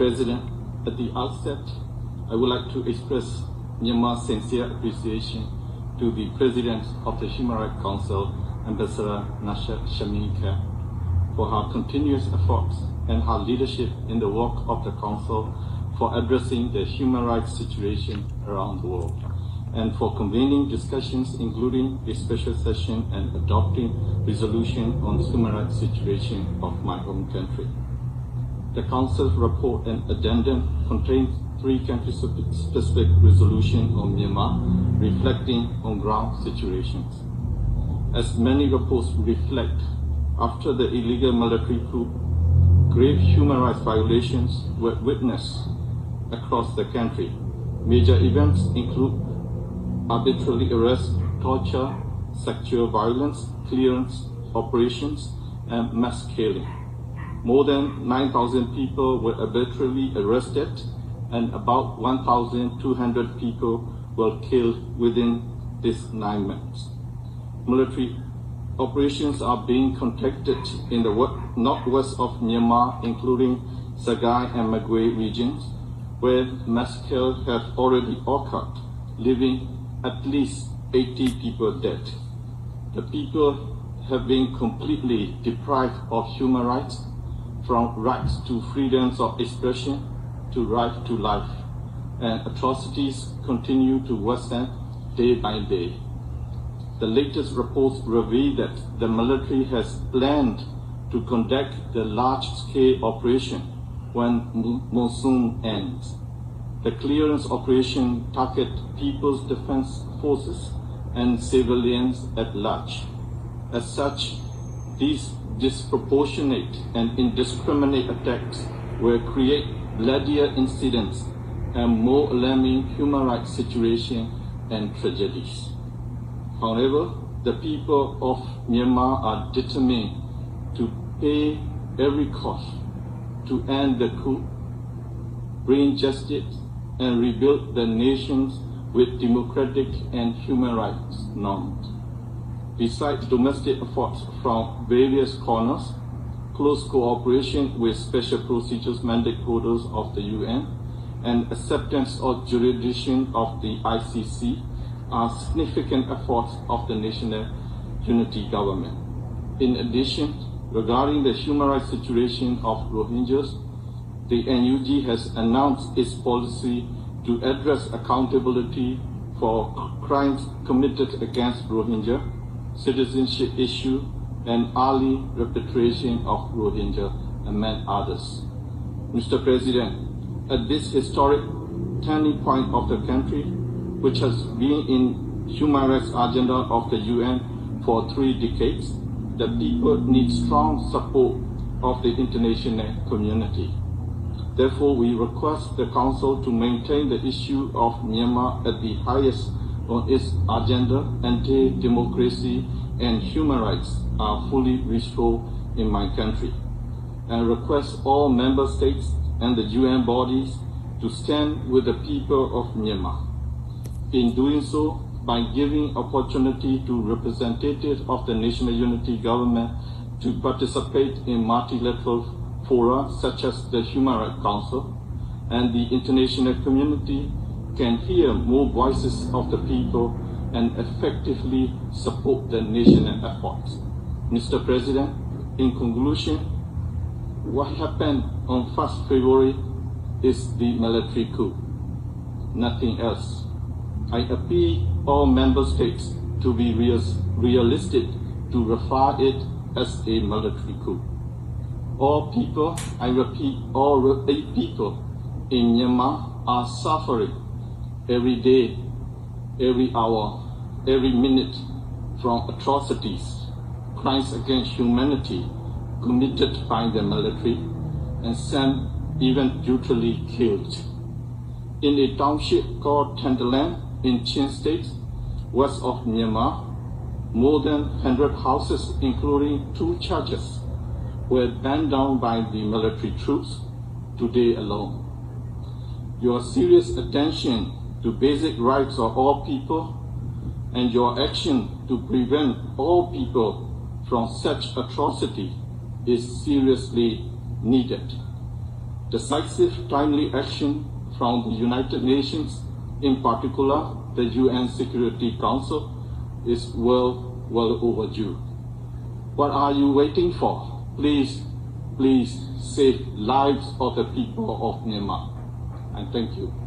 President, at the outset, I would like to express Myanmar's sincere appreciation to the President of the Human Rights Council, Ambassador Nazhat Shameem Khan, for her continuous efforts and her leadership in the work of the Council for addressing the human rights situation around the world, and for convening discussions including a special session and adopting resolution on the human rights situation of my home country. The Council's report and addendum contains three country-specific resolutions on Myanmar, reflecting on ground situations. As many reports reflect, after the illegal military coup, grave human rights violations were witnessed across the country. Major events include arbitrary arrest, torture, sexual violence, clearance operations, and mass killing. More than 9,000 people were arbitrarily arrested and about 1,200 people were killed within these nine months. Military operations are being conducted in the northwest of Myanmar, including Sagaing and Magwe regions, where massacres have already occurred, leaving at least 80 people dead. The people have been completely deprived of human rights, from rights to freedoms of expression to right to life, and atrocities continue to worsen day by day. The latest reports reveal that the military has planned to conduct the large-scale operation when monsoon ends. The clearance operation target People's Defense Forces and civilians at large. As such, these disproportionate and indiscriminate attacks will create bloodier incidents and more alarming human rights situations and tragedies. However, the people of Myanmar are determined to pay every cost to end the coup, bring justice, and rebuild the nations with democratic and human rights norms. Besides domestic efforts from various corners, close cooperation with special procedures mandate holders of the UN, and acceptance of jurisdiction of the ICC are significant efforts of the National Unity Government. In addition, regarding the human rights situation of Rohingyas, the NUG has announced its policy to address accountability for crimes committed against Rohingya, citizenship issue, and early repatriation of Rohingya, among others. Mr. President, at this historic turning point of the country, which has been in human rights agenda of the UN for three decades, the people need strong support of the international community. Therefore, we request the Council to maintain the issue of Myanmar at the highest on its agenda anti-democracy and human rights are fully restored in my country, and request all member states and the UN bodies to stand with the people of Myanmar. In doing so, by giving opportunity to representatives of the National Unity Government to participate in multilateral fora such as the Human Rights Council, and the international community can hear more voices of the people and effectively support the national efforts. Mr. President, in conclusion, what happened on 1st February is the military coup, nothing else. I appeal all member states to be real, realistic to refer it as a military coup. All people, I repeat, all people in Myanmar are suffering every day, every hour, every minute from atrocities, crimes against humanity committed by the military, and some even brutally killed. In a township called Thantlang in Chin State, west of Myanmar, more than 100 houses, including two churches, were burned down by the military troops today alone. Your serious attention to basic rights of all people and your action to prevent all people from such atrocity is seriously needed. Decisive, timely action from the United Nations, in particular the UN Security Council, is well, well overdue. What are you waiting for? Please, please save lives of the people of Myanmar. And thank you.